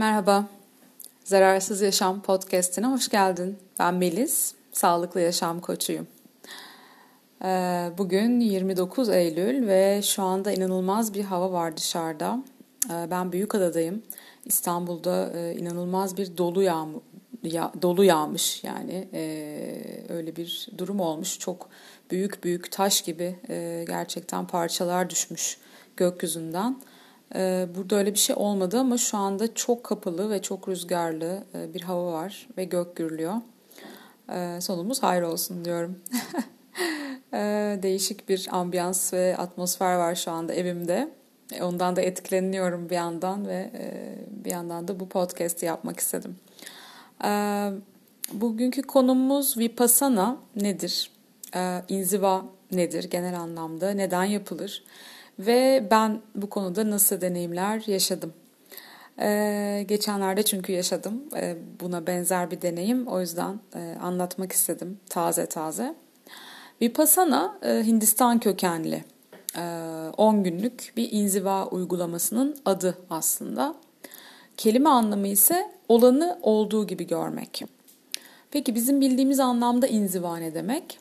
Merhaba, Zararsız Yaşam Podcast'ine hoş geldin. Ben Melis, Sağlıklı Yaşam Koçuyum. Ee, bugün 29 Eylül ve şu anda inanılmaz bir hava var dışarıda. Ee, ben Büyükada'dayım. İstanbul'da e, inanılmaz bir dolu yağmur, ya, dolu yağmış yani e, öyle bir durum olmuş. Çok büyük büyük taş gibi e, gerçekten parçalar düşmüş gökyüzünden. Ee, burada öyle bir şey olmadı ama şu anda çok kapalı ve çok rüzgarlı e, bir hava var ve gök gürlüyor. Ee, sonumuz hayır olsun diyorum. Ee, değişik bir ambiyans ve atmosfer var şu anda evimde. Ondan da etkileniyorum bir yandan ve e, bir yandan da bu podcast'i yapmak istedim. Bugünkü konumuz Vipassana nedir? İnziva nedir genel anlamda? Neden yapılır? Ve ben bu konuda nasıl deneyimler yaşadım. Ee, geçenlerde çünkü yaşadım ee, buna benzer bir deneyim. O yüzden e, anlatmak istedim taze taze. Vipassana e, Hindistan kökenli 10 e, günlük bir inziva uygulamasının adı aslında. Kelime anlamı ise olanı olduğu gibi görmek. Peki bizim bildiğimiz anlamda inziva ne demek?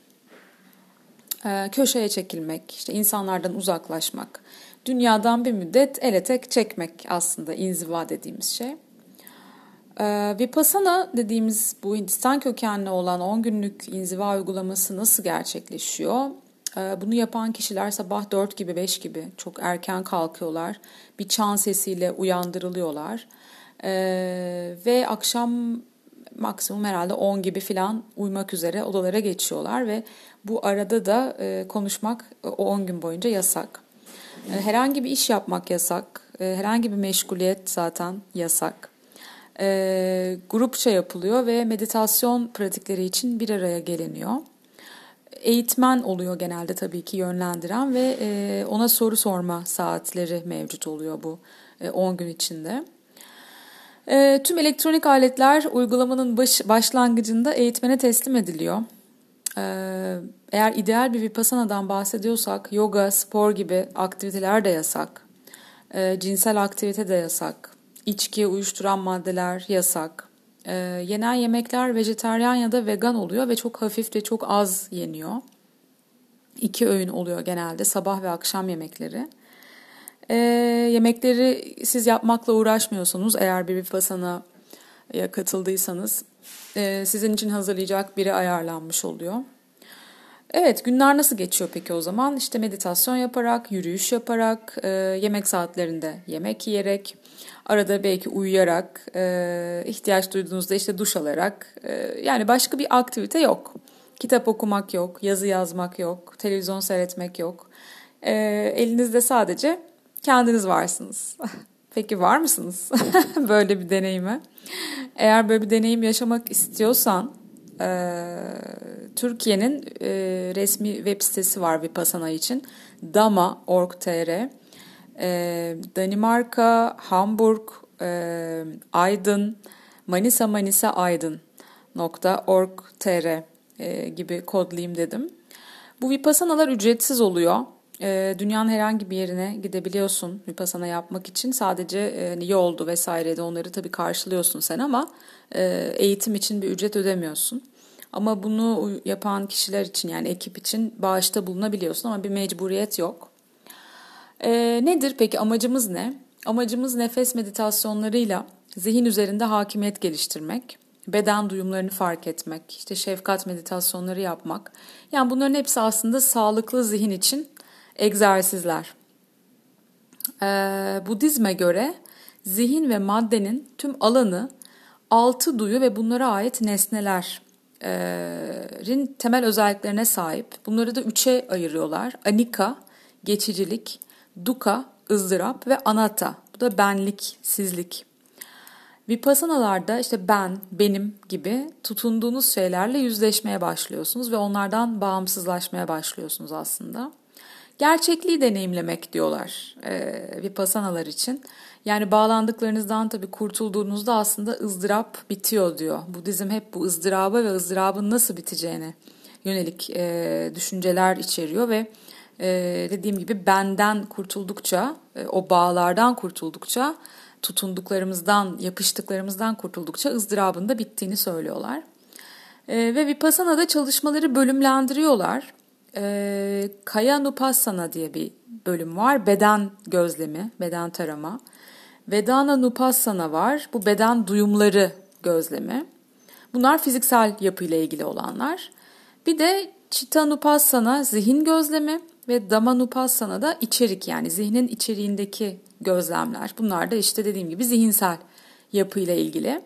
Ee, köşeye çekilmek, işte insanlardan uzaklaşmak, dünyadan bir müddet ele tek çekmek aslında inziva dediğimiz şey. Ee, Vipassana dediğimiz bu Hindistan kökenli olan 10 günlük inziva uygulaması nasıl gerçekleşiyor? Ee, bunu yapan kişiler sabah 4 gibi 5 gibi çok erken kalkıyorlar. Bir çan sesiyle uyandırılıyorlar. Ve akşam maksimum herhalde 10 gibi falan uyumak üzere odalara geçiyorlar ve bu arada da e, konuşmak o 10 gün boyunca yasak. E, herhangi bir iş yapmak yasak. E, herhangi bir meşguliyet zaten yasak. E, grupça yapılıyor ve meditasyon pratikleri için bir araya geliniyor. Eğitmen oluyor genelde tabii ki yönlendiren ve e, ona soru sorma saatleri mevcut oluyor bu 10 e, gün içinde. E, tüm elektronik aletler uygulamanın baş, başlangıcında eğitmene teslim ediliyor. E, eğer ideal bir vipassana'dan bahsediyorsak yoga, spor gibi aktiviteler de yasak. E, cinsel aktivite de yasak. İçki, uyuşturan maddeler yasak. E, yenen yemekler vejeteryan ya da vegan oluyor ve çok hafif ve çok az yeniyor. İki öğün oluyor genelde sabah ve akşam yemekleri. E, yemekleri siz yapmakla uğraşmıyorsunuz eğer bir vipassana ya katıldıysanız e, sizin için hazırlayacak biri ayarlanmış oluyor. Evet günler nasıl geçiyor peki o zaman? İşte meditasyon yaparak, yürüyüş yaparak, e, yemek saatlerinde yemek yiyerek, arada belki uyuyarak, e, ihtiyaç duyduğunuzda işte duş alarak, e, yani başka bir aktivite yok. Kitap okumak yok, yazı yazmak yok, televizyon seyretmek yok. E, elinizde sadece kendiniz varsınız. Peki var mısınız böyle bir deneyime? Eğer böyle bir deneyim yaşamak istiyorsan e, Türkiye'nin e, resmi web sitesi var Vipassana için. dama.org.tr e, Danimarka, Hamburg, e, Aydın, Manisa Manisa Aydın .org.tr e, gibi kodlayayım dedim. Bu Vipassanalar ücretsiz oluyor. E, dünyanın herhangi bir yerine gidebiliyorsun Vipassana yapmak için. Sadece e, hani yoldu vesaire de onları tabii karşılıyorsun sen ama e, eğitim için bir ücret ödemiyorsun. Ama bunu yapan kişiler için yani ekip için bağışta bulunabiliyorsun ama bir mecburiyet yok. E, nedir peki amacımız ne? Amacımız nefes meditasyonlarıyla zihin üzerinde hakimiyet geliştirmek, beden duyumlarını fark etmek, işte şefkat meditasyonları yapmak. Yani bunların hepsi aslında sağlıklı zihin için egzersizler. Ee, Budizme göre zihin ve maddenin tüm alanı altı duyu ve bunlara ait nesneler rin temel özelliklerine sahip. Bunları da üçe ayırıyorlar. Anika, geçicilik, duka, ızdırap ve anatta. Bu da benlik, sizlik. Vipassanalarda işte ben, benim gibi tutunduğunuz şeylerle yüzleşmeye başlıyorsunuz ve onlardan bağımsızlaşmaya başlıyorsunuz aslında. Gerçekliği deneyimlemek diyorlar e, Vipassanalar için. Yani bağlandıklarınızdan tabii kurtulduğunuzda aslında ızdırap bitiyor diyor. Budizm hep bu ızdıraba ve ızdırabın nasıl biteceğine yönelik e, düşünceler içeriyor ve e, dediğim gibi benden kurtuldukça, e, o bağlardan kurtuldukça, tutunduklarımızdan, yapıştıklarımızdan kurtuldukça ızdırabın da bittiğini söylüyorlar. E, ve Vipassana'da çalışmaları bölümlendiriyorlar. E, Kaya Nupassana diye bir bölüm var. Beden gözlemi, beden tarama. Vedana Nupassana var. Bu beden duyumları gözlemi. Bunlar fiziksel yapıyla ilgili olanlar. Bir de Chittanupassana zihin gözlemi ve Dhammanupassana da içerik yani zihnin içeriğindeki gözlemler. Bunlar da işte dediğim gibi zihinsel yapıyla ilgili.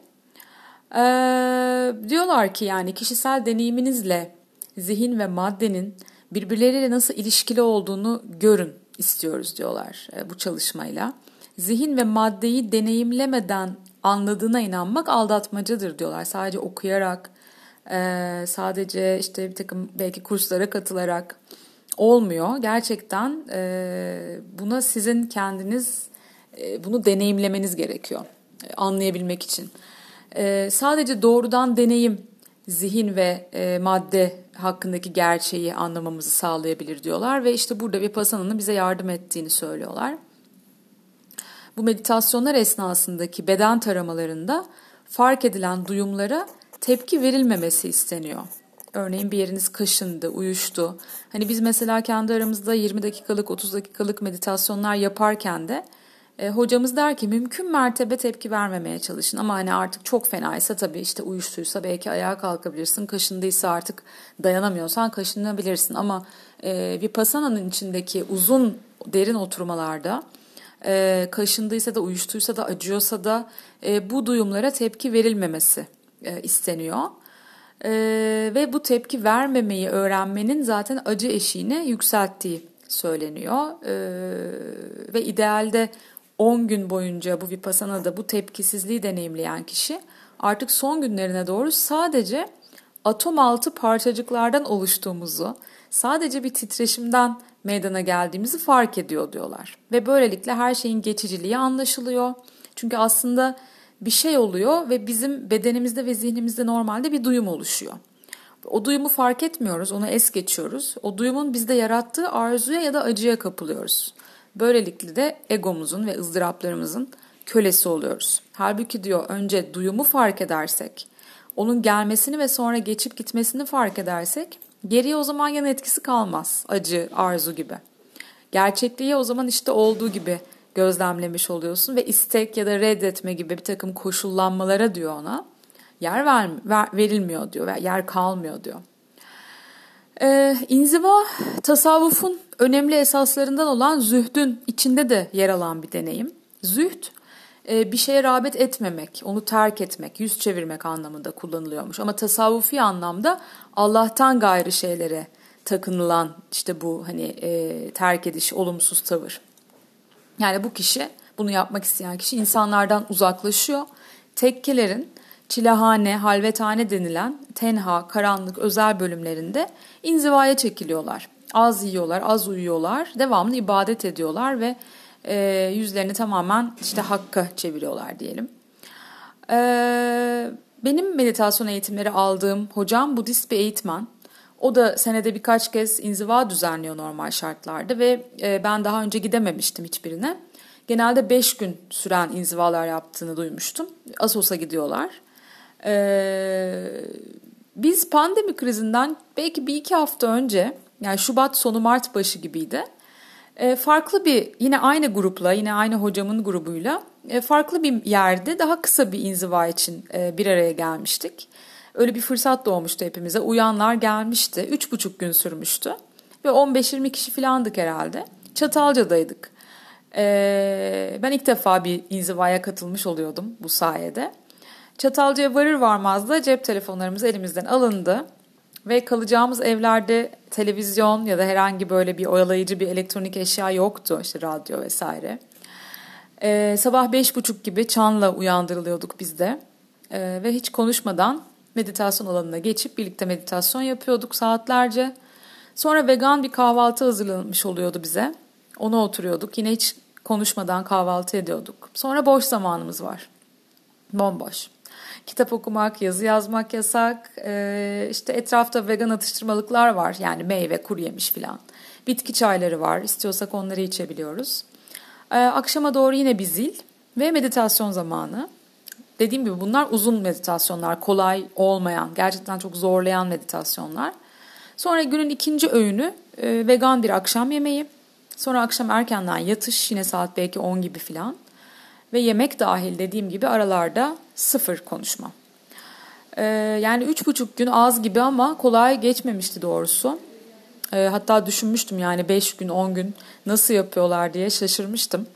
Ee, diyorlar ki yani kişisel deneyiminizle zihin ve maddenin birbirleriyle nasıl ilişkili olduğunu görün istiyoruz diyorlar e, bu çalışmayla. Zihin ve maddeyi deneyimlemeden anladığına inanmak aldatmacadır diyorlar. Sadece okuyarak, e, sadece işte bir takım belki kurslara katılarak olmuyor. Gerçekten e, buna sizin kendiniz bunu deneyimlemeniz gerekiyor anlayabilmek için. Sadece doğrudan deneyim zihin ve madde hakkındaki gerçeği anlamamızı sağlayabilir diyorlar ve işte burada Vipassana'nın bize yardım ettiğini söylüyorlar. Bu meditasyonlar esnasındaki beden taramalarında fark edilen duyumlara tepki verilmemesi isteniyor. Örneğin bir yeriniz kaşındı, uyuştu. Hani biz mesela kendi aramızda 20 dakikalık, 30 dakikalık meditasyonlar yaparken de e, hocamız der ki mümkün mertebe tepki vermemeye çalışın. Ama hani artık çok fenaysa tabii işte uyuştuysa belki ayağa kalkabilirsin. Kaşındıysa artık dayanamıyorsan kaşınabilirsin. Ama e, Vipassana'nın içindeki uzun derin oturmalarda e, kaşındıysa da uyuştuysa da acıyorsa da e, bu duyumlara tepki verilmemesi e, isteniyor. E, ve bu tepki vermemeyi öğrenmenin zaten acı eşiğini yükselttiği söyleniyor. E, ve idealde 10 gün boyunca bu Vipassana'da bu tepkisizliği deneyimleyen kişi artık son günlerine doğru sadece atom altı parçacıklardan oluştuğumuzu, sadece bir titreşimden meydana geldiğimizi fark ediyor diyorlar. Ve böylelikle her şeyin geçiciliği anlaşılıyor. Çünkü aslında bir şey oluyor ve bizim bedenimizde ve zihnimizde normalde bir duyum oluşuyor. O duyumu fark etmiyoruz, onu es geçiyoruz. O duyumun bizde yarattığı arzuya ya da acıya kapılıyoruz. Böylelikle de egomuzun ve ızdıraplarımızın kölesi oluyoruz. Halbuki diyor önce duyumu fark edersek, onun gelmesini ve sonra geçip gitmesini fark edersek geriye o zaman yan etkisi kalmaz. Acı, arzu gibi. Gerçekliği o zaman işte olduğu gibi gözlemlemiş oluyorsun ve istek ya da reddetme gibi bir takım koşullanmalara diyor ona yer ver, ver, verilmiyor diyor ve yer kalmıyor diyor. Ee, inziva tasavvufun önemli esaslarından olan zühdün içinde de yer alan bir deneyim. Zühd e, bir şeye rağbet etmemek, onu terk etmek, yüz çevirmek anlamında kullanılıyormuş. Ama tasavvufi anlamda Allah'tan gayrı şeylere takınılan işte bu hani e, terk ediş, olumsuz tavır. Yani bu kişi, bunu yapmak isteyen kişi insanlardan uzaklaşıyor. Tekkelerin çilehane, halvethane denilen tenha, karanlık özel bölümlerinde inzivaya çekiliyorlar. Az yiyorlar, az uyuyorlar, devamlı ibadet ediyorlar ve e, yüzlerini tamamen işte hakka çeviriyorlar diyelim. E, benim meditasyon eğitimleri aldığım hocam Budist bir eğitmen. O da senede birkaç kez inziva düzenliyor normal şartlarda ve e, ben daha önce gidememiştim hiçbirine. Genelde 5 gün süren inzivalar yaptığını duymuştum. Asos'a gidiyorlar. Ee, biz pandemi krizinden belki bir iki hafta önce yani Şubat sonu Mart başı gibiydi. E, farklı bir yine aynı grupla yine aynı hocamın grubuyla e, farklı bir yerde daha kısa bir inziva için e, bir araya gelmiştik. Öyle bir fırsat doğmuştu hepimize. Uyanlar gelmişti. Üç buçuk gün sürmüştü. Ve 15-20 kişi falandık herhalde. Çatalca'daydık. E, ben ilk defa bir inzivaya katılmış oluyordum bu sayede. Çatalca'ya varır varmaz da cep telefonlarımız elimizden alındı ve kalacağımız evlerde televizyon ya da herhangi böyle bir oyalayıcı bir elektronik eşya yoktu işte radyo vesaire. Ee, sabah beş buçuk gibi çanla uyandırılıyorduk biz de ee, ve hiç konuşmadan meditasyon alanına geçip birlikte meditasyon yapıyorduk saatlerce. Sonra vegan bir kahvaltı hazırlanmış oluyordu bize. Ona oturuyorduk. Yine hiç konuşmadan kahvaltı ediyorduk. Sonra boş zamanımız var. Bomboş kitap okumak, yazı yazmak yasak. Ee, işte etrafta vegan atıştırmalıklar var yani meyve, kuru yemiş filan. Bitki çayları var. İstiyorsak onları içebiliyoruz. Ee, akşama doğru yine bir zil ve meditasyon zamanı. Dediğim gibi bunlar uzun meditasyonlar, kolay olmayan, gerçekten çok zorlayan meditasyonlar. Sonra günün ikinci öğünü e, vegan bir akşam yemeği. Sonra akşam erkenden yatış yine saat belki 10 gibi filan. Ve yemek dahil dediğim gibi aralarda sıfır konuşma. Ee, yani üç buçuk gün az gibi ama kolay geçmemişti doğrusu. Ee, hatta düşünmüştüm yani beş gün on gün nasıl yapıyorlar diye şaşırmıştım.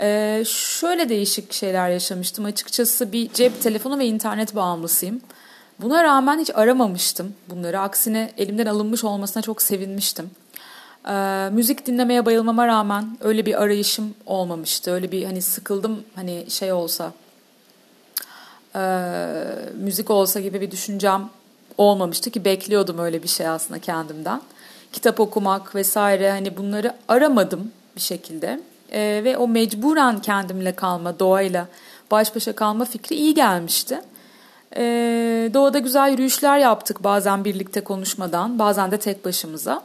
Ee, şöyle değişik şeyler yaşamıştım. Açıkçası bir cep telefonu ve internet bağımlısıyım. Buna rağmen hiç aramamıştım bunları. Aksine elimden alınmış olmasına çok sevinmiştim. Ee, müzik dinlemeye bayılmama rağmen öyle bir arayışım olmamıştı. Öyle bir hani sıkıldım hani şey olsa e, müzik olsa gibi bir düşüncem olmamıştı ki bekliyordum öyle bir şey aslında kendimden. Kitap okumak vesaire hani bunları aramadım bir şekilde. E, ve o mecburen kendimle kalma, doğayla baş başa kalma fikri iyi gelmişti. E, doğada güzel yürüyüşler yaptık bazen birlikte konuşmadan, bazen de tek başımıza.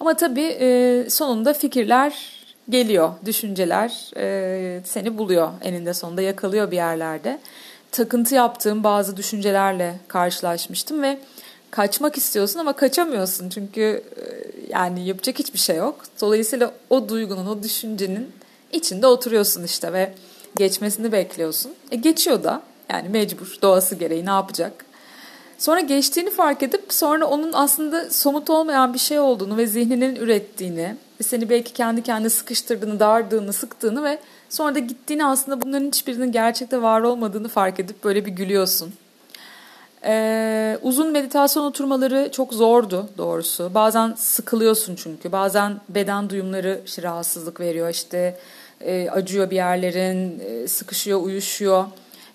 Ama tabii e, sonunda fikirler geliyor, düşünceler e, seni buluyor eninde sonunda yakalıyor bir yerlerde. Takıntı yaptığım bazı düşüncelerle karşılaşmıştım ve kaçmak istiyorsun ama kaçamıyorsun çünkü e, yani yapacak hiçbir şey yok. Dolayısıyla o duygunun, o düşüncenin içinde oturuyorsun işte ve geçmesini bekliyorsun. E geçiyor da yani mecbur doğası gereği ne yapacak? Sonra geçtiğini fark edip sonra onun aslında somut olmayan bir şey olduğunu ve zihninin ürettiğini, seni belki kendi kendine sıkıştırdığını, dardığını, sıktığını ve sonra da gittiğini aslında bunların hiçbirinin gerçekte var olmadığını fark edip böyle bir gülüyorsun. Ee, uzun meditasyon oturmaları çok zordu doğrusu. Bazen sıkılıyorsun çünkü. Bazen beden duyumları işte rahatsızlık veriyor. İşte e, acıyor bir yerlerin, e, sıkışıyor, uyuşuyor.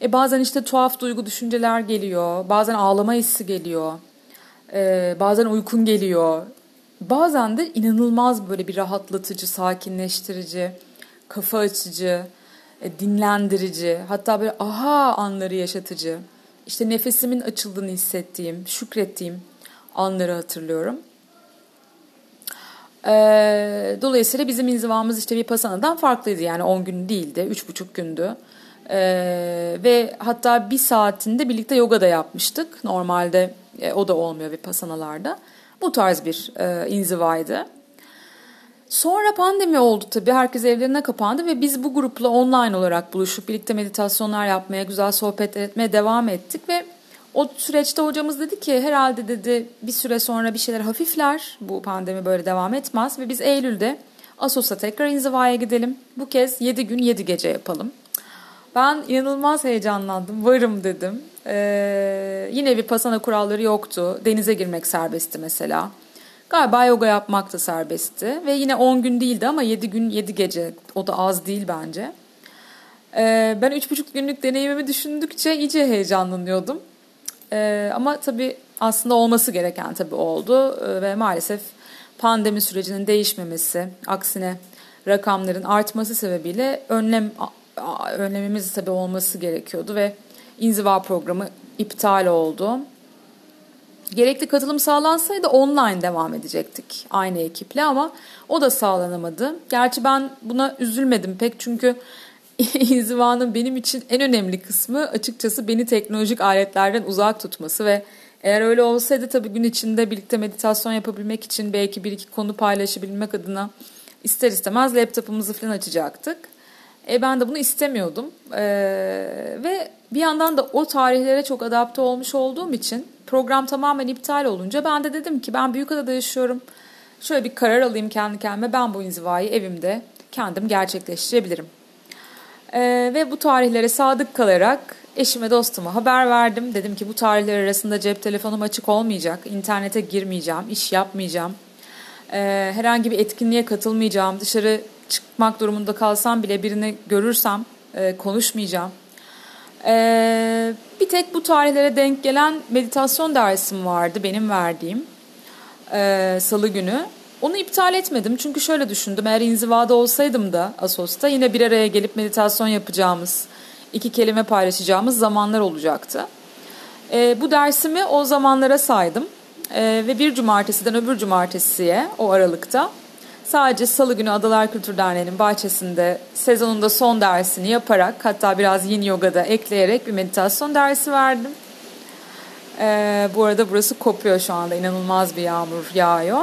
E bazen işte tuhaf duygu düşünceler geliyor. Bazen ağlama hissi geliyor. E, bazen uykun geliyor. Bazen de inanılmaz böyle bir rahatlatıcı, sakinleştirici, kafa açıcı, e, dinlendirici, hatta böyle aha anları yaşatıcı. İşte nefesimin açıldığını hissettiğim, şükrettiğim anları hatırlıyorum. Ee, dolayısıyla bizim inzivamız işte bir pasanadan farklıydı. Yani 10 gün değildi, 3,5 gündü. Ee, ve hatta bir saatinde birlikte yoga da yapmıştık. Normalde e, o da olmuyor bir pasanalarda. Bu tarz bir e, inzivaydı. Sonra pandemi oldu tabii. Herkes evlerine kapandı ve biz bu grupla online olarak buluşup birlikte meditasyonlar yapmaya, güzel sohbet etmeye devam ettik ve o süreçte hocamız dedi ki herhalde dedi bir süre sonra bir şeyler hafifler. Bu pandemi böyle devam etmez ve biz Eylül'de Asos'a tekrar inzivaya gidelim. Bu kez 7 gün 7 gece yapalım. Ben inanılmaz heyecanlandım. Varım dedim. Ee, yine bir pasana kuralları yoktu. Denize girmek serbestti mesela. Galiba yoga yapmak da serbestti. Ve yine 10 gün değildi ama 7 gün 7 gece. O da az değil bence. Ee, ben 3,5 günlük deneyimimi düşündükçe iyice heyecanlanıyordum. Ee, ama tabii aslında olması gereken tabii oldu. Ee, ve maalesef pandemi sürecinin değişmemesi, aksine rakamların artması sebebiyle önlem önlemimiz tabii olması gerekiyordu ve inziva programı iptal oldu. Gerekli katılım sağlansaydı online devam edecektik aynı ekiple ama o da sağlanamadı. Gerçi ben buna üzülmedim pek çünkü inzivanın benim için en önemli kısmı açıkçası beni teknolojik aletlerden uzak tutması ve eğer öyle olsaydı tabii gün içinde birlikte meditasyon yapabilmek için belki bir iki konu paylaşabilmek adına ister istemez laptopumuzu falan açacaktık. E ben de bunu istemiyordum. E, ve bir yandan da o tarihlere çok adapte olmuş olduğum için program tamamen iptal olunca ben de dedim ki ben Büyükada'da yaşıyorum. Şöyle bir karar alayım kendi kendime. Ben bu inzivayı evimde kendim gerçekleştirebilirim. E, ve bu tarihlere sadık kalarak eşime dostuma haber verdim. Dedim ki bu tarihler arasında cep telefonum açık olmayacak. İnternete girmeyeceğim, iş yapmayacağım. E, herhangi bir etkinliğe katılmayacağım. Dışarı çıkmak durumunda kalsam bile birini görürsem e, konuşmayacağım. E, bir tek bu tarihlere denk gelen meditasyon dersim vardı benim verdiğim e, salı günü. Onu iptal etmedim çünkü şöyle düşündüm eğer inzivada olsaydım da Asos'ta yine bir araya gelip meditasyon yapacağımız, iki kelime paylaşacağımız zamanlar olacaktı. E, bu dersimi o zamanlara saydım e, ve bir cumartesiden öbür cumartesiye o aralıkta sadece salı günü Adalar Kültür Derneği'nin bahçesinde sezonunda son dersini yaparak hatta biraz yin yogada ekleyerek bir meditasyon dersi verdim. Ee, bu arada burası kopuyor şu anda inanılmaz bir yağmur yağıyor.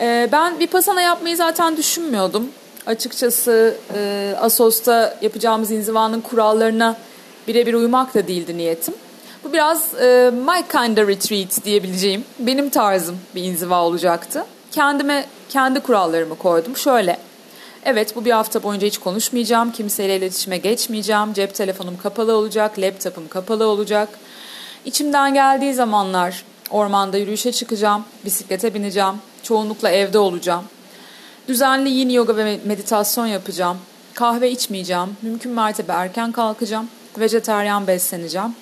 Ee, ben bir pasana yapmayı zaten düşünmüyordum. Açıkçası e, Asos'ta yapacağımız inzivanın kurallarına birebir uymak da değildi niyetim. Bu biraz e, my kind of retreat diyebileceğim benim tarzım bir inziva olacaktı. Kendime kendi kurallarımı koydum. Şöyle, evet bu bir hafta boyunca hiç konuşmayacağım, kimseyle iletişime geçmeyeceğim, cep telefonum kapalı olacak, laptopum kapalı olacak. İçimden geldiği zamanlar ormanda yürüyüşe çıkacağım, bisiklete bineceğim, çoğunlukla evde olacağım. Düzenli yin yoga ve meditasyon yapacağım. Kahve içmeyeceğim, mümkün mertebe erken kalkacağım, vejeteryan besleneceğim.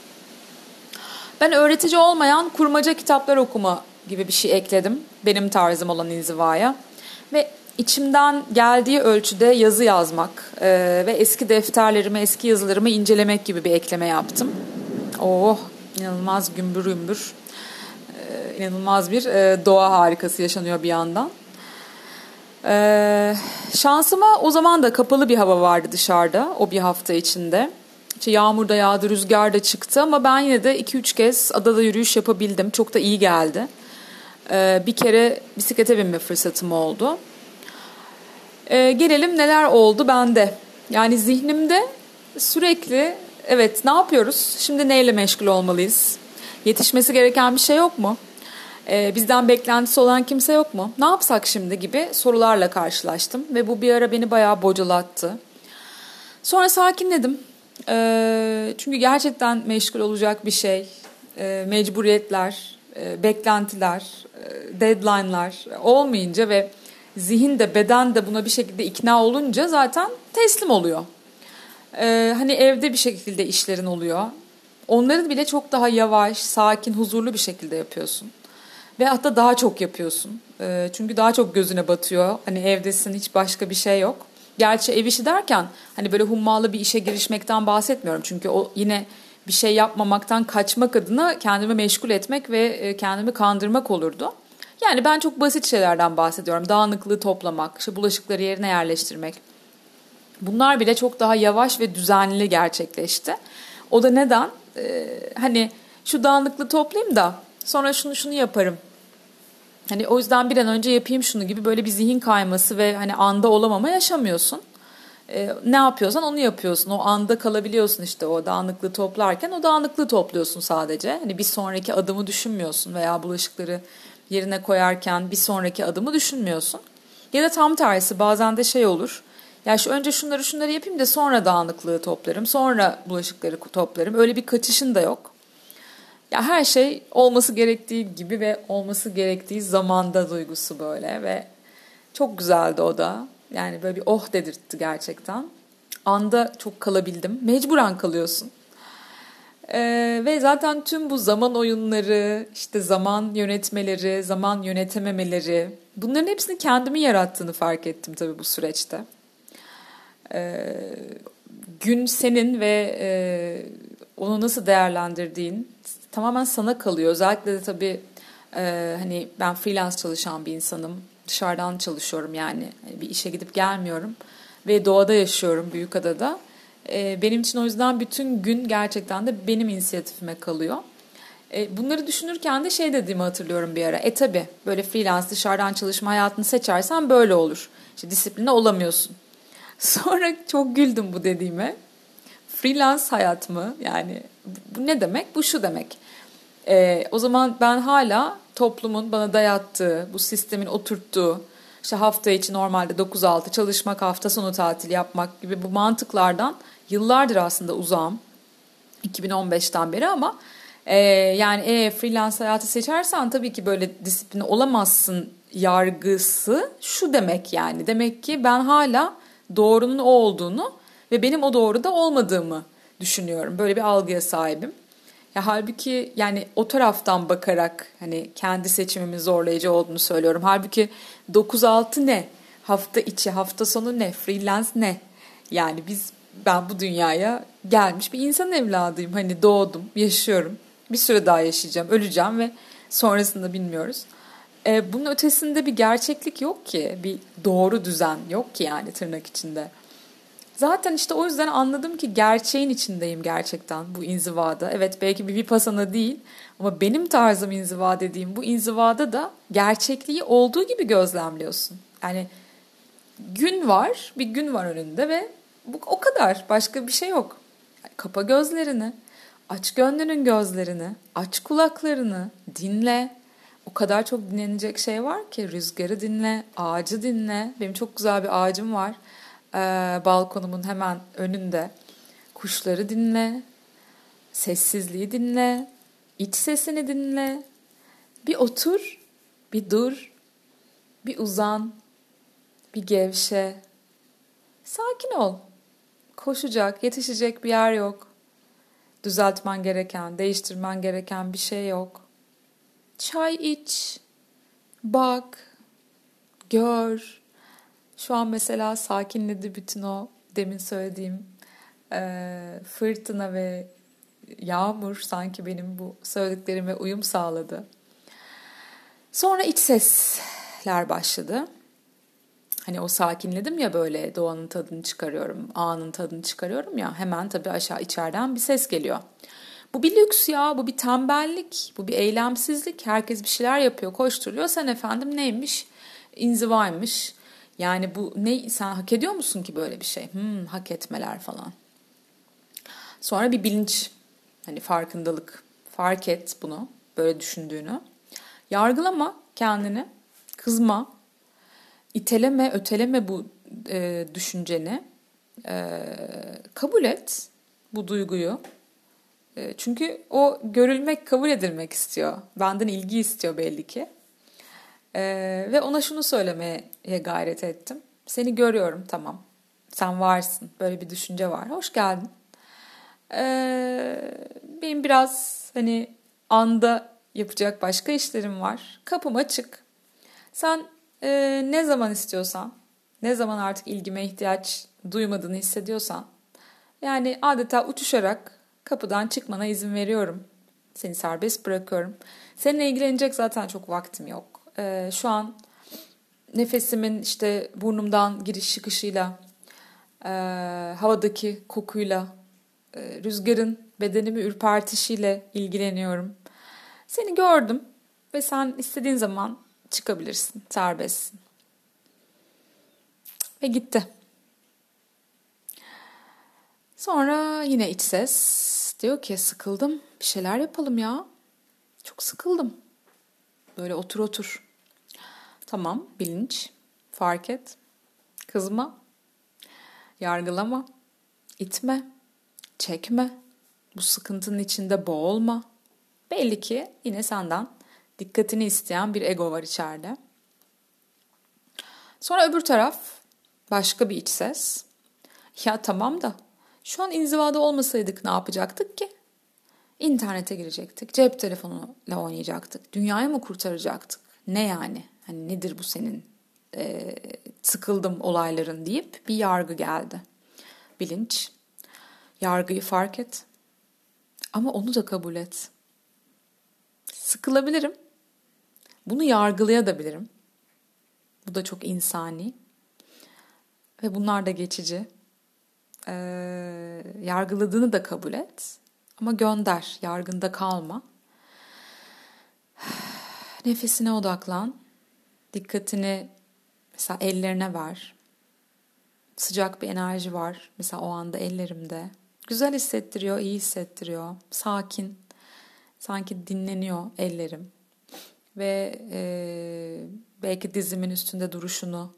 Ben öğretici olmayan kurmaca kitaplar okuma gibi bir şey ekledim benim tarzım olan inzivaya. Ve içimden geldiği ölçüde yazı yazmak e, ve eski defterlerimi, eski yazılarımı incelemek gibi bir ekleme yaptım. Oh inanılmaz gümbür gümbür, e, inanılmaz bir e, doğa harikası yaşanıyor bir yandan. E, şansıma o zaman da kapalı bir hava vardı dışarıda o bir hafta içinde. İşte yağmur da yağdı, rüzgar da çıktı ama ben yine de 2-3 kez adada yürüyüş yapabildim. Çok da iyi geldi. Ee, bir kere bisiklete binme fırsatım oldu. Ee, gelelim neler oldu bende. Yani zihnimde sürekli evet ne yapıyoruz? Şimdi neyle meşgul olmalıyız? Yetişmesi gereken bir şey yok mu? Ee, bizden beklentisi olan kimse yok mu? Ne yapsak şimdi gibi sorularla karşılaştım ve bu bir ara beni bayağı bocalattı. Sonra sakinledim. Çünkü gerçekten meşgul olacak bir şey, mecburiyetler, e, beklentiler, deadline'lar olmayınca ve zihin de beden de buna bir şekilde ikna olunca zaten teslim oluyor. Ee, hani evde bir şekilde işlerin oluyor. Onları bile çok daha yavaş, sakin, huzurlu bir şekilde yapıyorsun. Ve hatta daha çok yapıyorsun. Ee, çünkü daha çok gözüne batıyor. Hani evdesin hiç başka bir şey yok. Gerçi ev işi derken hani böyle hummalı bir işe girişmekten bahsetmiyorum. Çünkü o yine bir şey yapmamaktan kaçmak adına kendimi meşgul etmek ve e, kendimi kandırmak olurdu. Yani ben çok basit şeylerden bahsediyorum. Dağınıklığı toplamak, işte bulaşıkları yerine yerleştirmek. Bunlar bile çok daha yavaş ve düzenli gerçekleşti. O da neden? Ee, hani şu dağınıklığı toplayayım da sonra şunu şunu yaparım. Hani o yüzden bir an önce yapayım şunu gibi böyle bir zihin kayması ve hani anda olamama yaşamıyorsun e, ne yapıyorsan onu yapıyorsun. O anda kalabiliyorsun işte o dağınıklığı toplarken o dağınıklığı topluyorsun sadece. Hani bir sonraki adımı düşünmüyorsun veya bulaşıkları yerine koyarken bir sonraki adımı düşünmüyorsun. Ya da tam tersi bazen de şey olur. Ya şu önce şunları şunları yapayım da sonra dağınıklığı toplarım. Sonra bulaşıkları toplarım. Öyle bir kaçışın da yok. Ya her şey olması gerektiği gibi ve olması gerektiği zamanda duygusu böyle ve çok güzeldi o da. Yani böyle bir oh dedirtti gerçekten. Anda çok kalabildim. Mecburen kalıyorsun. Ee, ve zaten tüm bu zaman oyunları, işte zaman yönetmeleri, zaman yönetememeleri bunların hepsini kendimi yarattığını fark ettim tabii bu süreçte. Ee, gün senin ve e, onu nasıl değerlendirdiğin tamamen sana kalıyor. Özellikle de tabii e, hani ben freelance çalışan bir insanım dışarıdan çalışıyorum yani. Hani bir işe gidip gelmiyorum ve doğada yaşıyorum Büyükada'da. E, benim için o yüzden bütün gün gerçekten de benim inisiyatifime kalıyor. E, bunları düşünürken de şey dediğimi hatırlıyorum bir ara. E tabi böyle freelance dışarıdan çalışma hayatını seçersen böyle olur. İşte disipline olamıyorsun. Sonra çok güldüm bu dediğime. Freelance hayat mı? Yani bu ne demek? Bu şu demek. E, o zaman ben hala toplumun bana dayattığı, bu sistemin oturttuğu, işte hafta içi normalde 9-6 çalışmak, hafta sonu tatil yapmak gibi bu mantıklardan yıllardır aslında uzağım. 2015'ten beri ama e, yani e, freelance hayatı seçersen tabii ki böyle disiplini olamazsın yargısı şu demek yani. Demek ki ben hala doğrunun o olduğunu ve benim o doğruda olmadığımı düşünüyorum. Böyle bir algıya sahibim. Ya halbuki yani o taraftan bakarak hani kendi seçimimin zorlayıcı olduğunu söylüyorum. Halbuki 9-6 ne? Hafta içi, hafta sonu ne? Freelance ne? Yani biz ben bu dünyaya gelmiş bir insan evladıyım. Hani doğdum, yaşıyorum. Bir süre daha yaşayacağım, öleceğim ve sonrasında bilmiyoruz. e, bunun ötesinde bir gerçeklik yok ki. Bir doğru düzen yok ki yani tırnak içinde. Zaten işte o yüzden anladım ki gerçeğin içindeyim gerçekten bu inzivada. Evet belki bir vipassana değil ama benim tarzım inziva dediğim bu inzivada da gerçekliği olduğu gibi gözlemliyorsun. Yani gün var, bir gün var önünde ve bu o kadar. Başka bir şey yok. Yani kapa gözlerini, aç gönlünün gözlerini, aç kulaklarını, dinle. O kadar çok dinlenecek şey var ki rüzgarı dinle, ağacı dinle. Benim çok güzel bir ağacım var e, balkonumun hemen önünde. Kuşları dinle, sessizliği dinle, iç sesini dinle. Bir otur, bir dur, bir uzan, bir gevşe. Sakin ol. Koşacak, yetişecek bir yer yok. Düzeltmen gereken, değiştirmen gereken bir şey yok. Çay iç, bak, gör. Şu an mesela sakinledi bütün o demin söylediğim e, fırtına ve yağmur sanki benim bu söylediklerime uyum sağladı. Sonra iç sesler başladı. Hani o sakinledim ya böyle doğanın tadını çıkarıyorum, anın tadını çıkarıyorum ya hemen tabii aşağı içeriden bir ses geliyor. Bu bir lüks ya, bu bir tembellik, bu bir eylemsizlik. Herkes bir şeyler yapıyor, koşturuyor. Sen efendim neymiş? İnzivaymış. Yani bu ne sen hak ediyor musun ki böyle bir şey? Hmm, hak etmeler falan. Sonra bir bilinç, hani farkındalık. Fark et bunu, böyle düşündüğünü. Yargılama kendini, kızma, iteleme, öteleme bu e, düşünceni. E, kabul et bu duyguyu. E, çünkü o görülmek, kabul edilmek istiyor. Benden ilgi istiyor belli ki. E, ve ona şunu söylemeye gayret ettim. Seni görüyorum tamam. Sen varsın. Böyle bir düşünce var. Hoş geldin. E, benim biraz hani anda yapacak başka işlerim var. Kapım açık. Sen e, ne zaman istiyorsan, ne zaman artık ilgime ihtiyaç duymadığını hissediyorsan, yani adeta uçuşarak kapıdan çıkmana izin veriyorum. Seni serbest bırakıyorum. Seninle ilgilenecek zaten çok vaktim yok. E, şu an nefesimin işte burnumdan giriş çıkışıyla, e, havadaki kokuyla, e, rüzgarın bedenimi ürpertişiyle ilgileniyorum. Seni gördüm ve sen istediğin zaman çıkabilirsin, serbestsin. Ve gitti. Sonra yine iç ses diyor ki sıkıldım bir şeyler yapalım ya. Çok sıkıldım. Böyle otur otur. Tamam bilinç fark et. Kızma. Yargılama. itme. Çekme. Bu sıkıntının içinde boğulma. Belli ki yine senden dikkatini isteyen bir ego var içeride. Sonra öbür taraf başka bir iç ses. Ya tamam da şu an inzivada olmasaydık ne yapacaktık ki? İnternete girecektik, cep telefonuyla oynayacaktık, dünyayı mı kurtaracaktık? Ne yani? Hani nedir bu senin e, sıkıldım olayların deyip bir yargı geldi. Bilinç, yargıyı fark et ama onu da kabul et. Sıkılabilirim bunu yargılayabilirim. Bu da çok insani. Ve bunlar da geçici. Ee, yargıladığını da kabul et. Ama gönder, yargında kalma. Nefesine odaklan. Dikkatini mesela ellerine ver. Sıcak bir enerji var mesela o anda ellerimde. Güzel hissettiriyor, iyi hissettiriyor. Sakin. Sanki dinleniyor ellerim ve e, belki dizimin üstünde duruşunu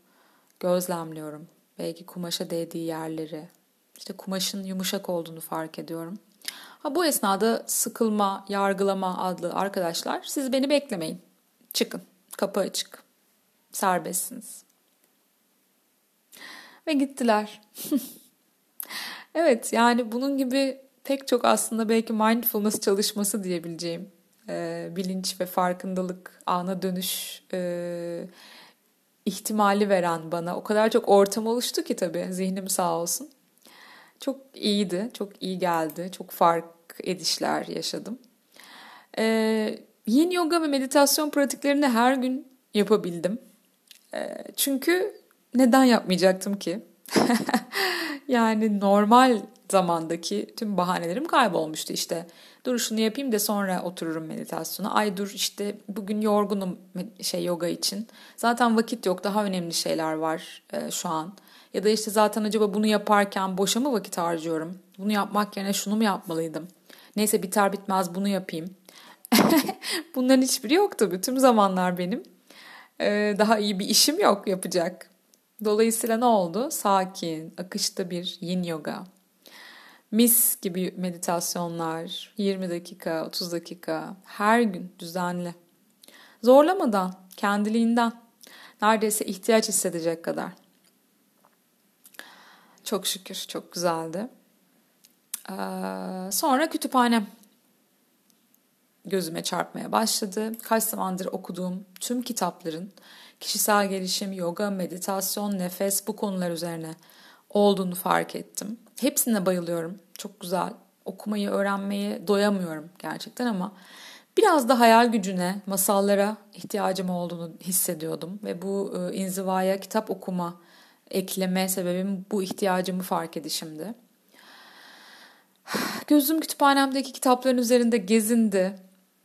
gözlemliyorum. Belki kumaşa değdiği yerleri, işte kumaşın yumuşak olduğunu fark ediyorum. Ha, bu esnada sıkılma, yargılama adlı arkadaşlar siz beni beklemeyin. Çıkın, kapı açık, serbestsiniz. Ve gittiler. evet yani bunun gibi pek çok aslında belki mindfulness çalışması diyebileceğim e, bilinç ve farkındalık ana dönüş e, ihtimali veren bana o kadar çok ortam oluştu ki tabii zihnim sağ olsun. Çok iyiydi, çok iyi geldi, çok fark edişler yaşadım. E, yin yoga ve meditasyon pratiklerini her gün yapabildim. Çünkü neden yapmayacaktım ki? yani normal zamandaki tüm bahanelerim kaybolmuştu işte. Dur şunu yapayım da sonra otururum meditasyona. Ay dur işte bugün yorgunum şey yoga için. Zaten vakit yok daha önemli şeyler var e, şu an. Ya da işte zaten acaba bunu yaparken boşa mı vakit harcıyorum? Bunu yapmak yerine şunu mu yapmalıydım? Neyse biter bitmez bunu yapayım. Bunların hiçbiri yoktu. Tüm zamanlar benim. Ee, daha iyi bir işim yok yapacak. Dolayısıyla ne oldu? Sakin, akışta bir yin yoga. Mis gibi meditasyonlar, 20 dakika, 30 dakika, her gün düzenli. Zorlamadan, kendiliğinden, neredeyse ihtiyaç hissedecek kadar. Çok şükür, çok güzeldi. Ee, sonra kütüphanem gözüme çarpmaya başladı. Kaç zamandır okuduğum tüm kitapların kişisel gelişim, yoga, meditasyon, nefes bu konular üzerine olduğunu fark ettim. Hepsine bayılıyorum. Çok güzel. Okumayı, öğrenmeyi doyamıyorum gerçekten ama biraz da hayal gücüne, masallara ihtiyacım olduğunu hissediyordum ve bu e, inzivaya kitap okuma ekleme sebebim bu ihtiyacımı fark edişimdi. Gözüm kütüphanemdeki kitapların üzerinde gezindi.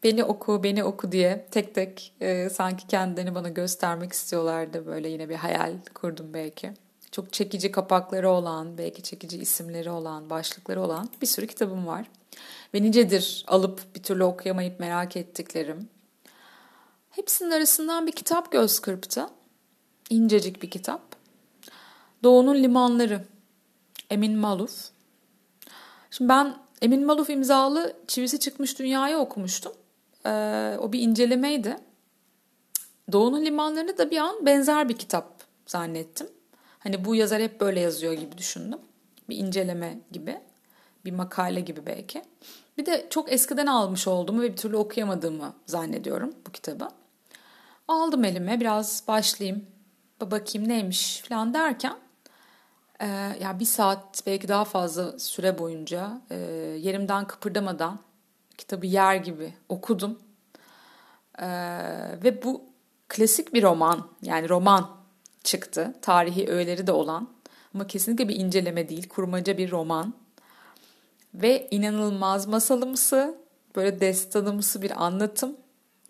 Beni oku, beni oku diye tek tek e, sanki kendilerini bana göstermek istiyorlardı. Böyle yine bir hayal kurdum belki. Çok çekici kapakları olan, belki çekici isimleri olan, başlıkları olan bir sürü kitabım var. Ve nicedir alıp bir türlü okuyamayıp merak ettiklerim. Hepsinin arasından bir kitap göz kırptı. İncecik bir kitap. Doğu'nun Limanları. Emin Maluf. Şimdi ben Emin Maluf imzalı Çivisi Çıkmış Dünya'yı okumuştum. Ee, o bir incelemeydi. Doğu'nun Limanlarını da bir an benzer bir kitap zannettim. Hani bu yazar hep böyle yazıyor gibi düşündüm. Bir inceleme gibi. Bir makale gibi belki. Bir de çok eskiden almış olduğumu ve bir türlü okuyamadığımı zannediyorum bu kitabı. Aldım elime biraz başlayayım. Bakayım neymiş falan derken e, ya bir saat belki daha fazla süre boyunca e, yerimden kıpırdamadan kitabı yer gibi okudum. E, ve bu klasik bir roman yani roman çıktı. Tarihi öğeleri de olan ama kesinlikle bir inceleme değil, kurmaca bir roman. Ve inanılmaz masalımsı, böyle destanımsı bir anlatım.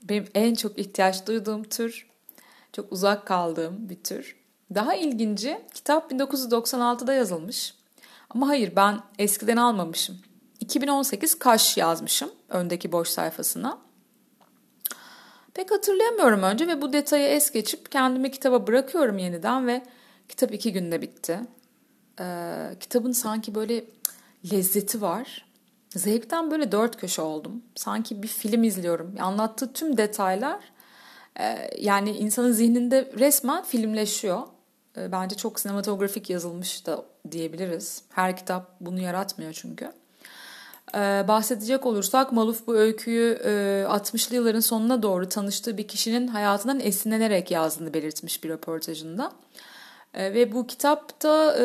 Benim en çok ihtiyaç duyduğum tür, çok uzak kaldığım bir tür. Daha ilginci kitap 1996'da yazılmış. Ama hayır ben eskiden almamışım. 2018 Kaş yazmışım öndeki boş sayfasına. Pek hatırlayamıyorum önce ve bu detayı es geçip kendimi kitaba bırakıyorum yeniden ve kitap iki günde bitti. Ee, kitabın sanki böyle lezzeti var. Zevkten böyle dört köşe oldum. Sanki bir film izliyorum. Anlattığı tüm detaylar e, yani insanın zihninde resmen filmleşiyor. E, bence çok sinematografik yazılmış da diyebiliriz. Her kitap bunu yaratmıyor çünkü. Ee, bahsedecek olursak Maluf bu öyküyü e, 60'lı yılların sonuna doğru tanıştığı bir kişinin hayatından esinlenerek yazdığını belirtmiş bir röportajında. E, ve bu kitapta e,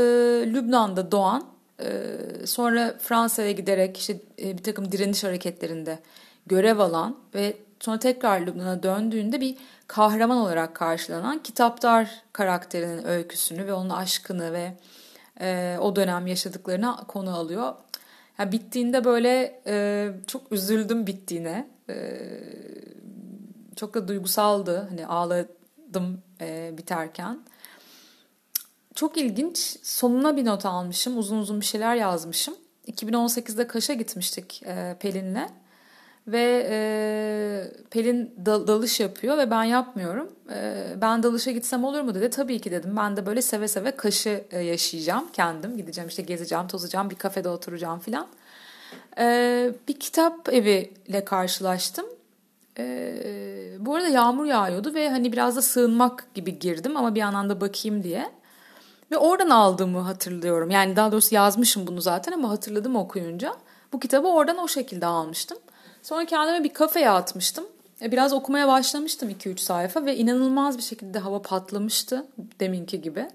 Lübnan'da doğan, e, sonra Fransa'ya giderek işte e, bir takım direniş hareketlerinde görev alan ve sonra tekrar Lübnan'a döndüğünde bir kahraman olarak karşılanan kitaptar karakterinin öyküsünü ve onun aşkını ve e, o dönem yaşadıklarını konu alıyor. Yani bittiğinde böyle e, çok üzüldüm bittiğine. E, çok da duygusaldı. Hani ağladım e, biterken. Çok ilginç. Sonuna bir not almışım. Uzun uzun bir şeyler yazmışım. 2018'de Kaş'a gitmiştik e, Pelin'le. Ve e, Pelin dal, dalış yapıyor ve ben yapmıyorum. E, ben dalışa gitsem olur mu dedi. Tabii ki dedim. Ben de böyle seve seve Kaş'ı e, yaşayacağım kendim. Gideceğim işte gezeceğim, tozacağım, bir kafede oturacağım filan. E, bir kitap eviyle karşılaştım. E, bu arada yağmur yağıyordu ve hani biraz da sığınmak gibi girdim ama bir yandan da bakayım diye. Ve oradan aldığımı hatırlıyorum. Yani daha doğrusu yazmışım bunu zaten ama hatırladım okuyunca. Bu kitabı oradan o şekilde almıştım. Sonra kendime bir kafeye atmıştım. E, biraz okumaya başlamıştım 2-3 sayfa ve inanılmaz bir şekilde hava patlamıştı deminki gibi.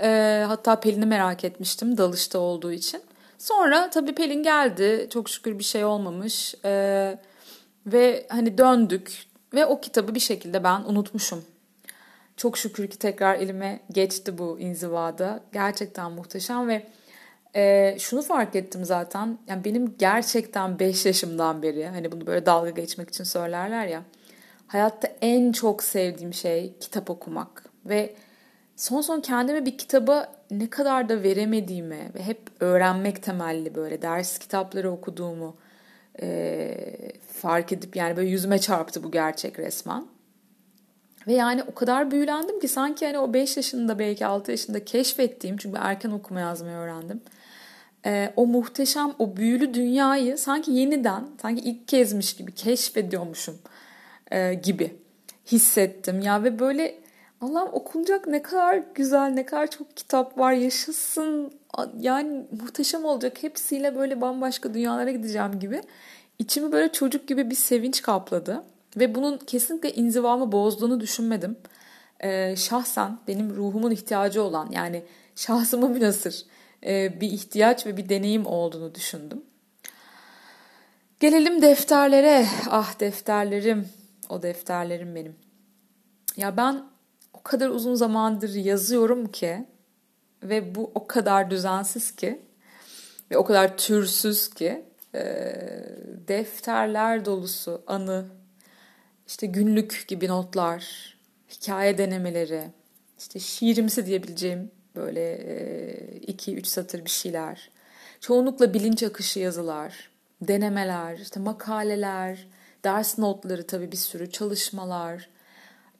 E, hatta Pelin'i merak etmiştim dalışta olduğu için. Sonra tabii Pelin geldi. Çok şükür bir şey olmamış. E, ve hani döndük. Ve o kitabı bir şekilde ben unutmuşum. Çok şükür ki tekrar elime geçti bu inzivada. Gerçekten muhteşem ve e, şunu fark ettim zaten. Yani benim gerçekten 5 yaşımdan beri hani bunu böyle dalga geçmek için söylerler ya. Hayatta en çok sevdiğim şey kitap okumak ve son son kendime bir kitaba ne kadar da veremediğimi ve hep öğrenmek temelli böyle ders kitapları okuduğumu e, fark edip yani böyle yüzüme çarptı bu gerçek resmen. Ve yani o kadar büyülendim ki sanki hani o 5 yaşında belki 6 yaşında keşfettiğim çünkü erken okuma yazmayı öğrendim. E, o muhteşem o büyülü dünyayı sanki yeniden sanki ilk kezmiş gibi keşfediyormuşum e, gibi hissettim. Ya ve böyle Allah'ım okunacak ne kadar güzel, ne kadar çok kitap var, yaşasın. Yani muhteşem olacak. Hepsiyle böyle bambaşka dünyalara gideceğim gibi. İçimi böyle çocuk gibi bir sevinç kapladı. Ve bunun kesinlikle inzivamı bozduğunu düşünmedim. Ee, şahsen benim ruhumun ihtiyacı olan yani şahsıma münasır bir ihtiyaç ve bir deneyim olduğunu düşündüm. Gelelim defterlere. Ah defterlerim. O defterlerim benim. Ya ben o kadar uzun zamandır yazıyorum ki ve bu o kadar düzensiz ki ve o kadar türsüz ki e, defterler dolusu anı, işte günlük gibi notlar, hikaye denemeleri, işte şiirimsi diyebileceğim böyle e, iki üç satır bir şeyler. Çoğunlukla bilinç akışı yazılar, denemeler, işte makaleler, ders notları tabii bir sürü çalışmalar.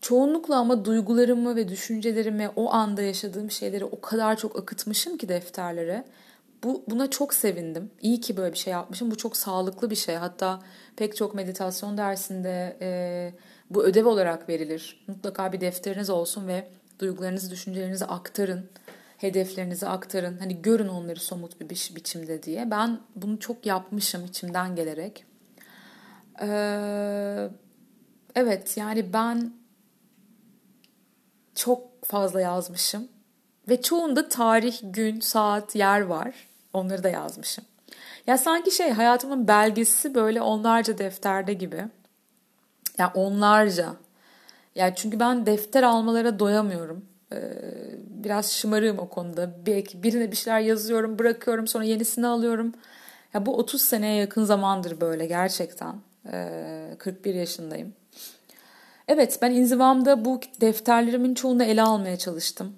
Çoğunlukla ama duygularımı ve düşüncelerimi o anda yaşadığım şeyleri o kadar çok akıtmışım ki defterlere. Bu, buna çok sevindim. İyi ki böyle bir şey yapmışım. Bu çok sağlıklı bir şey. Hatta pek çok meditasyon dersinde e, bu ödev olarak verilir. Mutlaka bir defteriniz olsun ve duygularınızı, düşüncelerinizi aktarın. Hedeflerinizi aktarın. Hani görün onları somut bir bi- biçimde diye. Ben bunu çok yapmışım içimden gelerek. Ee, evet yani ben çok fazla yazmışım. Ve çoğunda tarih, gün, saat, yer var. Onları da yazmışım. Ya sanki şey hayatımın belgesi böyle onlarca defterde gibi. Ya yani onlarca. Ya çünkü ben defter almalara doyamıyorum. Ee, biraz şımarığım o konuda. Belki birine bir şeyler yazıyorum, bırakıyorum, sonra yenisini alıyorum. Ya bu 30 seneye yakın zamandır böyle gerçekten. Ee, 41 yaşındayım. Evet ben inzivamda bu defterlerimin çoğunu ele almaya çalıştım.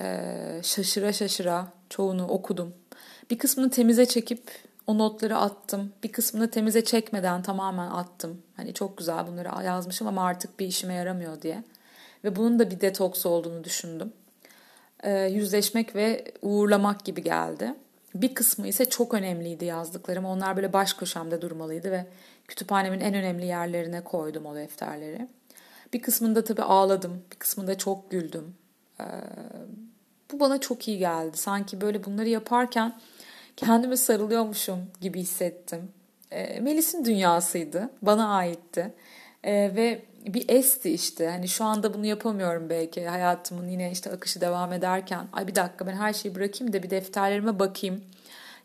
Ee, şaşıra şaşıra çoğunu okudum. Bir kısmını temize çekip o notları attım. Bir kısmını temize çekmeden tamamen attım. Hani çok güzel bunları yazmışım ama artık bir işime yaramıyor diye. Ve bunun da bir detoks olduğunu düşündüm. Ee, yüzleşmek ve uğurlamak gibi geldi. Bir kısmı ise çok önemliydi yazdıklarım. Onlar böyle baş köşemde durmalıydı ve kütüphanemin en önemli yerlerine koydum o defterleri. Bir kısmında tabii ağladım, bir kısmında çok güldüm. Ee, bu bana çok iyi geldi. Sanki böyle bunları yaparken kendime sarılıyormuşum gibi hissettim. E, Melis'in dünyasıydı, bana aitti e, ve bir esti işte. Hani şu anda bunu yapamıyorum belki hayatımın yine işte akışı devam ederken. Ay bir dakika ben her şeyi bırakayım da bir defterlerime bakayım.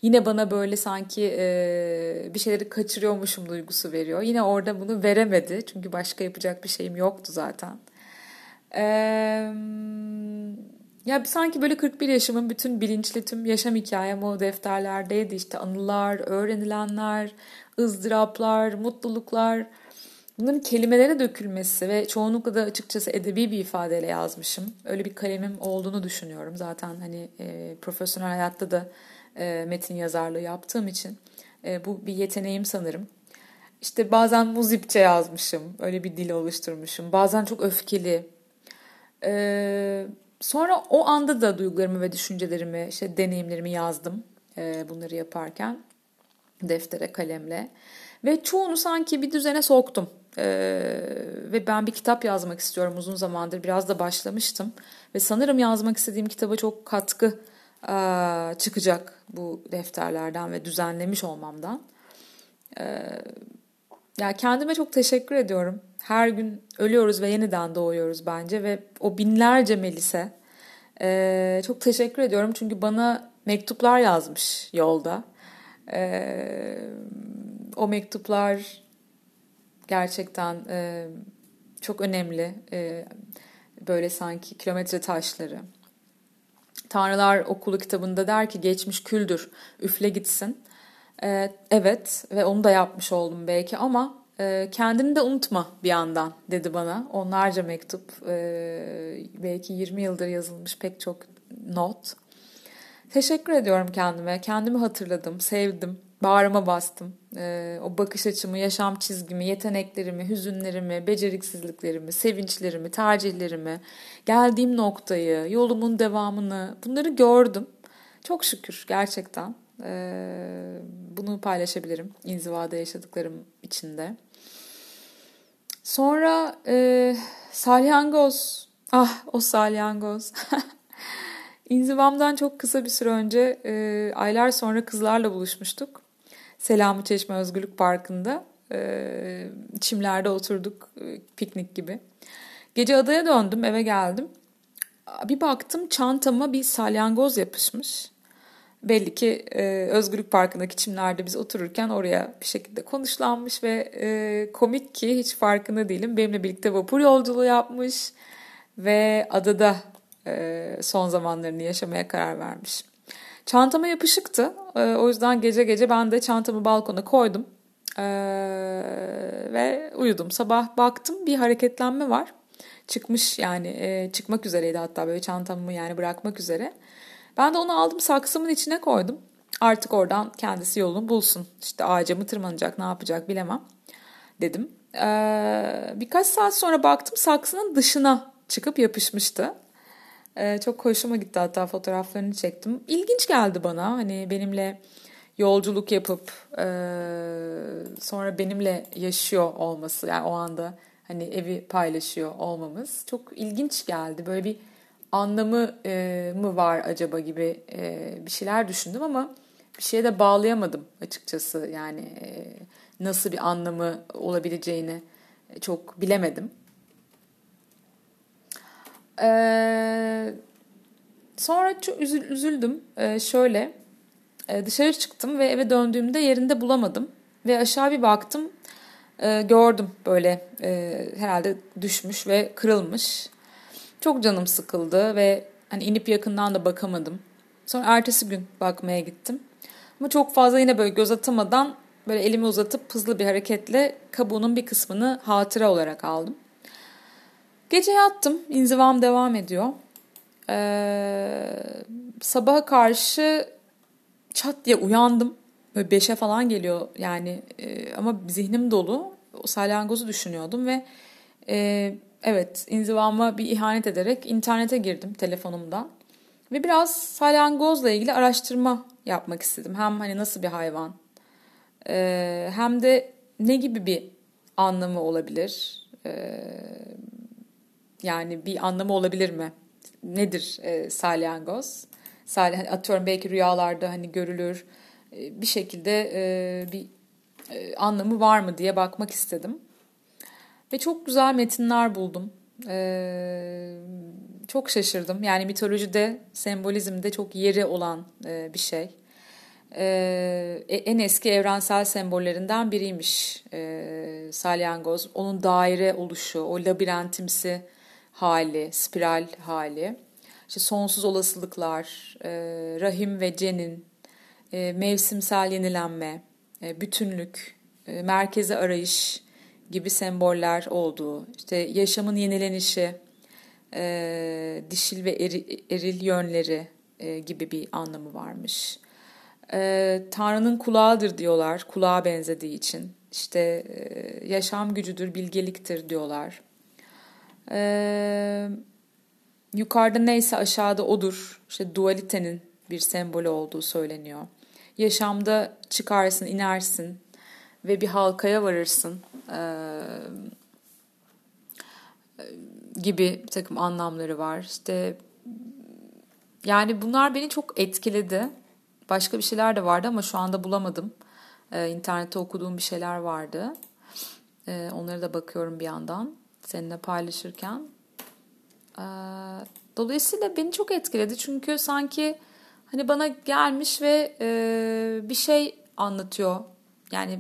Yine bana böyle sanki e, bir şeyleri kaçırıyormuşum duygusu veriyor. Yine orada bunu veremedi çünkü başka yapacak bir şeyim yoktu zaten. Eee ya sanki böyle 41 yaşımın bütün bilinçli tüm yaşam hikayem o defterlerdeydi işte anılar, öğrenilenler, ızdıraplar, mutluluklar. Bunların kelimelere dökülmesi ve çoğunlukla da açıkçası edebi bir ifadeyle yazmışım. Öyle bir kalemim olduğunu düşünüyorum. Zaten hani e, profesyonel hayatta da e, metin yazarlığı yaptığım için e, bu bir yeteneğim sanırım. İşte bazen muzipçe yazmışım. Öyle bir dil oluşturmuşum. Bazen çok öfkeli. Eee Sonra o anda da duygularımı ve düşüncelerimi, işte deneyimlerimi yazdım e, bunları yaparken deftere, kalemle. Ve çoğunu sanki bir düzene soktum. E, ve ben bir kitap yazmak istiyorum uzun zamandır. Biraz da başlamıştım. Ve sanırım yazmak istediğim kitaba çok katkı e, çıkacak bu defterlerden ve düzenlemiş olmamdan. E, ya kendime çok teşekkür ediyorum. Her gün ölüyoruz ve yeniden doğuyoruz bence ve o binlerce Melise ee, çok teşekkür ediyorum çünkü bana mektuplar yazmış yolda. Ee, o mektuplar gerçekten e, çok önemli. E, böyle sanki kilometre taşları. Tanrılar Okulu kitabında der ki geçmiş küldür, üfle gitsin. E, evet ve onu da yapmış oldum belki ama e, kendini de unutma bir yandan dedi bana. Onlarca mektup, e, belki 20 yıldır yazılmış pek çok not. Teşekkür ediyorum kendime. Kendimi hatırladım, sevdim. Bağrıma bastım. Ee, o bakış açımı, yaşam çizgimi, yeteneklerimi, hüzünlerimi, beceriksizliklerimi, sevinçlerimi, tercihlerimi, geldiğim noktayı, yolumun devamını bunları gördüm. Çok şükür gerçekten. Ee, bunu paylaşabilirim inzivada yaşadıklarım içinde. Sonra e, salyangoz. Ah o salyangoz. İnzivamdan çok kısa bir süre önce e, aylar sonra kızlarla buluşmuştuk. Selami Çeşme Özgürlük Parkı'nda e, çimlerde oturduk e, piknik gibi. Gece adaya döndüm eve geldim. Bir baktım çantama bir salyangoz yapışmış. Belli ki e, Özgürlük Parkı'ndaki çimlerde biz otururken oraya bir şekilde konuşlanmış ve e, komik ki hiç farkında değilim. Benimle birlikte vapur yolculuğu yapmış ve adada e, son zamanlarını yaşamaya karar vermiş. Çantama yapışıktı. E, o yüzden gece gece ben de çantamı balkona koydum. E, ve uyudum. Sabah baktım bir hareketlenme var. Çıkmış yani çıkmak üzereydi hatta böyle çantamı yani bırakmak üzere. Ben de onu aldım saksımın içine koydum. Artık oradan kendisi yolunu bulsun. İşte ağaca mı tırmanacak ne yapacak bilemem dedim. Ee, birkaç saat sonra baktım saksının dışına çıkıp yapışmıştı. Ee, çok hoşuma gitti hatta fotoğraflarını çektim. İlginç geldi bana hani benimle yolculuk yapıp e, sonra benimle yaşıyor olması yani o anda hani evi paylaşıyor olmamız çok ilginç geldi. Böyle bir anlamı e, mı var acaba gibi e, bir şeyler düşündüm ama bir şeye de bağlayamadım açıkçası. Yani nasıl bir anlamı olabileceğini çok bilemedim. Ee, sonra çok üzüldüm. Ee, şöyle e, dışarı çıktım ve eve döndüğümde yerinde bulamadım. Ve aşağı bir baktım e, gördüm böyle e, herhalde düşmüş ve kırılmış. Çok canım sıkıldı ve hani inip yakından da bakamadım. Sonra ertesi gün bakmaya gittim. Ama çok fazla yine böyle göz atamadan böyle elimi uzatıp hızlı bir hareketle kabuğunun bir kısmını hatıra olarak aldım. Gece yattım. İnzivam devam ediyor. Ee, sabaha karşı çat diye uyandım. Böyle beşe falan geliyor yani e, ama zihnim dolu. O salyangozu düşünüyordum ve e, evet inzivama bir ihanet ederek internete girdim telefonumdan. Ve biraz salyangozla ilgili araştırma yapmak istedim. Hem hani nasıl bir hayvan e, hem de ne gibi bir anlamı olabilir. E, yani bir anlamı olabilir mi? Nedir e, salyangoz? Sal hani atıyorum belki rüyalarda hani görülür e, bir şekilde e, bir e, anlamı var mı diye bakmak istedim. Ve çok güzel metinler buldum. E, çok şaşırdım. Yani mitolojide, sembolizmde çok yeri olan e, bir şey. E, e en eski evrensel sembollerinden biriymiş e, salyangoz. Onun daire oluşu, o labirentimsi hali, spiral hali, işte sonsuz olasılıklar, e, rahim ve cenin, e, mevsimsel yenilenme, e, bütünlük, e, merkeze arayış gibi semboller olduğu, işte yaşamın yenilenişi, e, dişil ve eri, eril yönleri e, gibi bir anlamı varmış. E, Tanrı'nın kulağıdır diyorlar, kulağa benzediği için. İşte e, yaşam gücüdür, bilgeliktir diyorlar. Ee, yukarıda neyse aşağıda odur. İşte dualitenin bir sembolü olduğu söyleniyor. Yaşamda çıkarsın, inersin ve bir halkaya varırsın ee, gibi bir takım anlamları var. İşte yani bunlar beni çok etkiledi. Başka bir şeyler de vardı ama şu anda bulamadım. Ee, internette okuduğum bir şeyler vardı. Ee, onlara da bakıyorum bir yandan seninle paylaşırken. Ee, dolayısıyla beni çok etkiledi çünkü sanki hani bana gelmiş ve e, bir şey anlatıyor. Yani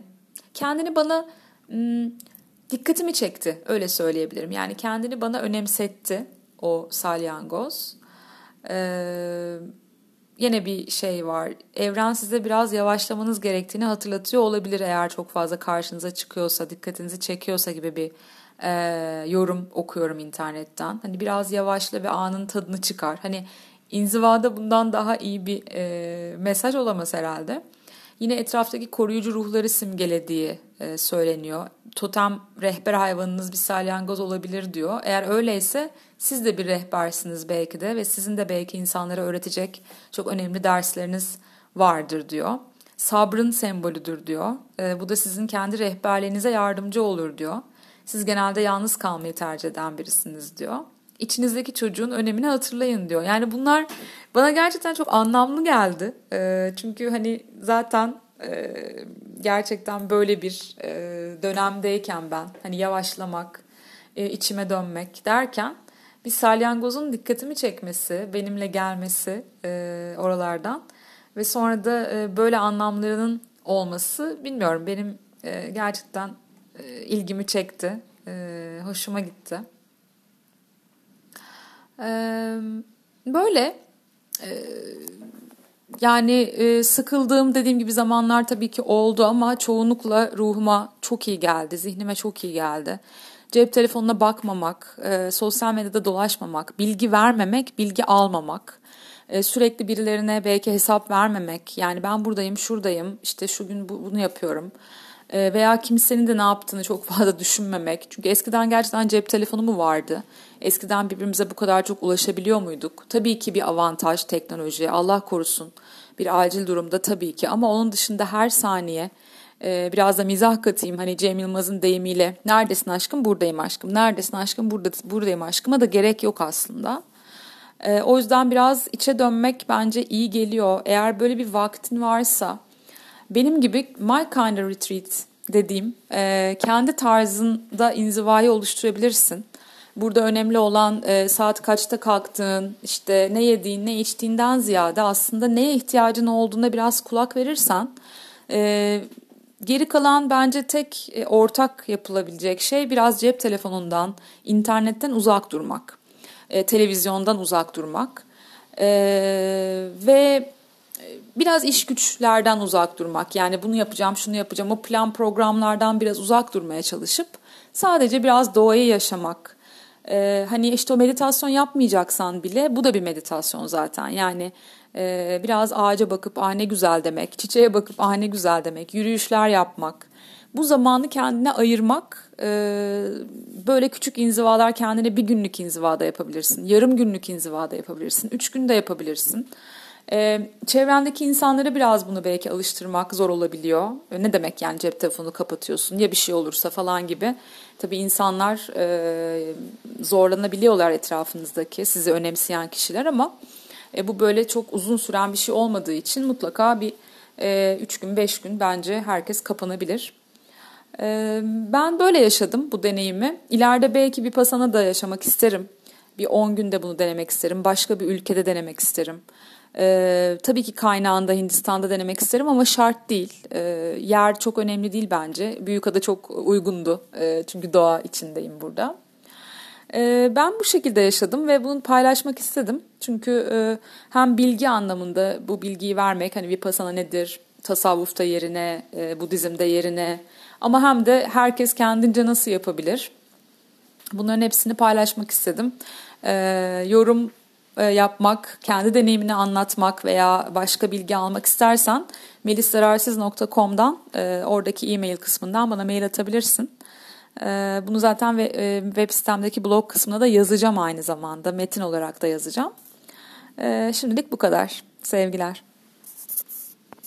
kendini bana dikkatimi çekti öyle söyleyebilirim. Yani kendini bana önemsetti o salyangoz. Ee, yine bir şey var. Evren size biraz yavaşlamanız gerektiğini hatırlatıyor olabilir eğer çok fazla karşınıza çıkıyorsa, dikkatinizi çekiyorsa gibi bir e, yorum okuyorum internetten. Hani biraz yavaşla ve anın tadını çıkar. Hani inzivada bundan daha iyi bir e, mesaj olamaz herhalde. Yine etraftaki koruyucu ruhları simgelediği e, söyleniyor. Totem rehber hayvanınız bir salyangoz olabilir diyor. Eğer öyleyse siz de bir rehbersiniz belki de ve sizin de belki insanlara öğretecek çok önemli dersleriniz vardır diyor. Sabrın sembolüdür diyor. E, bu da sizin kendi rehberliğinize yardımcı olur diyor. Siz genelde yalnız kalmayı tercih eden birisiniz diyor. İçinizdeki çocuğun önemini hatırlayın diyor. Yani bunlar bana gerçekten çok anlamlı geldi. E, çünkü hani zaten e, gerçekten böyle bir e, dönemdeyken ben hani yavaşlamak, e, içime dönmek derken bir salyangozun dikkatimi çekmesi, benimle gelmesi e, oralardan ve sonra da e, böyle anlamlarının olması bilmiyorum benim e, gerçekten e, ilgimi çekti, e, hoşuma gitti. E, böyle yani sıkıldığım dediğim gibi zamanlar tabii ki oldu ama çoğunlukla ruhuma çok iyi geldi, zihnime çok iyi geldi. Cep telefonuna bakmamak, sosyal medyada dolaşmamak, bilgi vermemek, bilgi almamak, sürekli birilerine belki hesap vermemek. Yani ben buradayım, şuradayım, işte şu gün bu, bunu yapıyorum. E, veya kimsenin de ne yaptığını çok fazla düşünmemek. Çünkü eskiden gerçekten cep telefonu mu vardı? Eskiden birbirimize bu kadar çok ulaşabiliyor muyduk? Tabii ki bir avantaj teknoloji, Allah korusun. Bir acil durumda tabii ki ama onun dışında her saniye ee, biraz da mizah katayım hani Cem Yılmaz'ın deyimiyle neredesin aşkım buradayım aşkım neredesin aşkım burada buradayım aşkıma da gerek yok aslında. Ee, o yüzden biraz içe dönmek bence iyi geliyor. Eğer böyle bir vaktin varsa benim gibi My Kind of Retreat dediğim e, kendi tarzında inzivayı oluşturabilirsin. Burada önemli olan e, saat kaçta kalktığın, işte ne yediğin, ne içtiğinden ziyade aslında neye ihtiyacın olduğuna biraz kulak verirsen e, Geri kalan bence tek e, ortak yapılabilecek şey biraz cep telefonundan, internetten uzak durmak, e, televizyondan uzak durmak e, ve biraz iş güçlerden uzak durmak. Yani bunu yapacağım, şunu yapacağım, o plan programlardan biraz uzak durmaya çalışıp sadece biraz doğayı yaşamak. E, hani işte o meditasyon yapmayacaksan bile bu da bir meditasyon zaten. Yani ee, biraz ağaca bakıp ah ne güzel demek, çiçeğe bakıp ah ne güzel demek, yürüyüşler yapmak. Bu zamanı kendine ayırmak, e, böyle küçük inzivalar kendine bir günlük inzivada yapabilirsin, yarım günlük inzivada yapabilirsin, üç günde yapabilirsin. Ee, çevrendeki insanlara biraz bunu belki alıştırmak zor olabiliyor. Ne demek yani cep telefonu kapatıyorsun ya bir şey olursa falan gibi. Tabii insanlar e, zorlanabiliyorlar etrafınızdaki sizi önemseyen kişiler ama e, bu böyle çok uzun süren bir şey olmadığı için mutlaka bir 3 e, gün 5 gün bence herkes kapanabilir. E, ben böyle yaşadım bu deneyimi. İleride belki bir pasana da yaşamak isterim. Bir 10 günde bunu denemek isterim. Başka bir ülkede denemek isterim. Ee, tabii ki kaynağında Hindistan'da denemek isterim ama şart değil. Ee, yer çok önemli değil bence. Büyükada çok uygundu. Ee, çünkü doğa içindeyim burada. Ee, ben bu şekilde yaşadım ve bunu paylaşmak istedim. Çünkü e, hem bilgi anlamında bu bilgiyi vermek hani vipassana nedir, tasavvufta yerine, e, Budizm'de yerine ama hem de herkes kendince nasıl yapabilir? Bunların hepsini paylaşmak istedim. Ee, yorum e, yapmak, kendi deneyimini anlatmak veya başka bilgi almak istersen meliszararsız.com'dan oradaki e-mail kısmından bana mail atabilirsin. Ee, bunu zaten e, web sitemdeki blog kısmına da yazacağım aynı zamanda. Metin olarak da yazacağım. Şimdilik bu kadar. Sevgiler.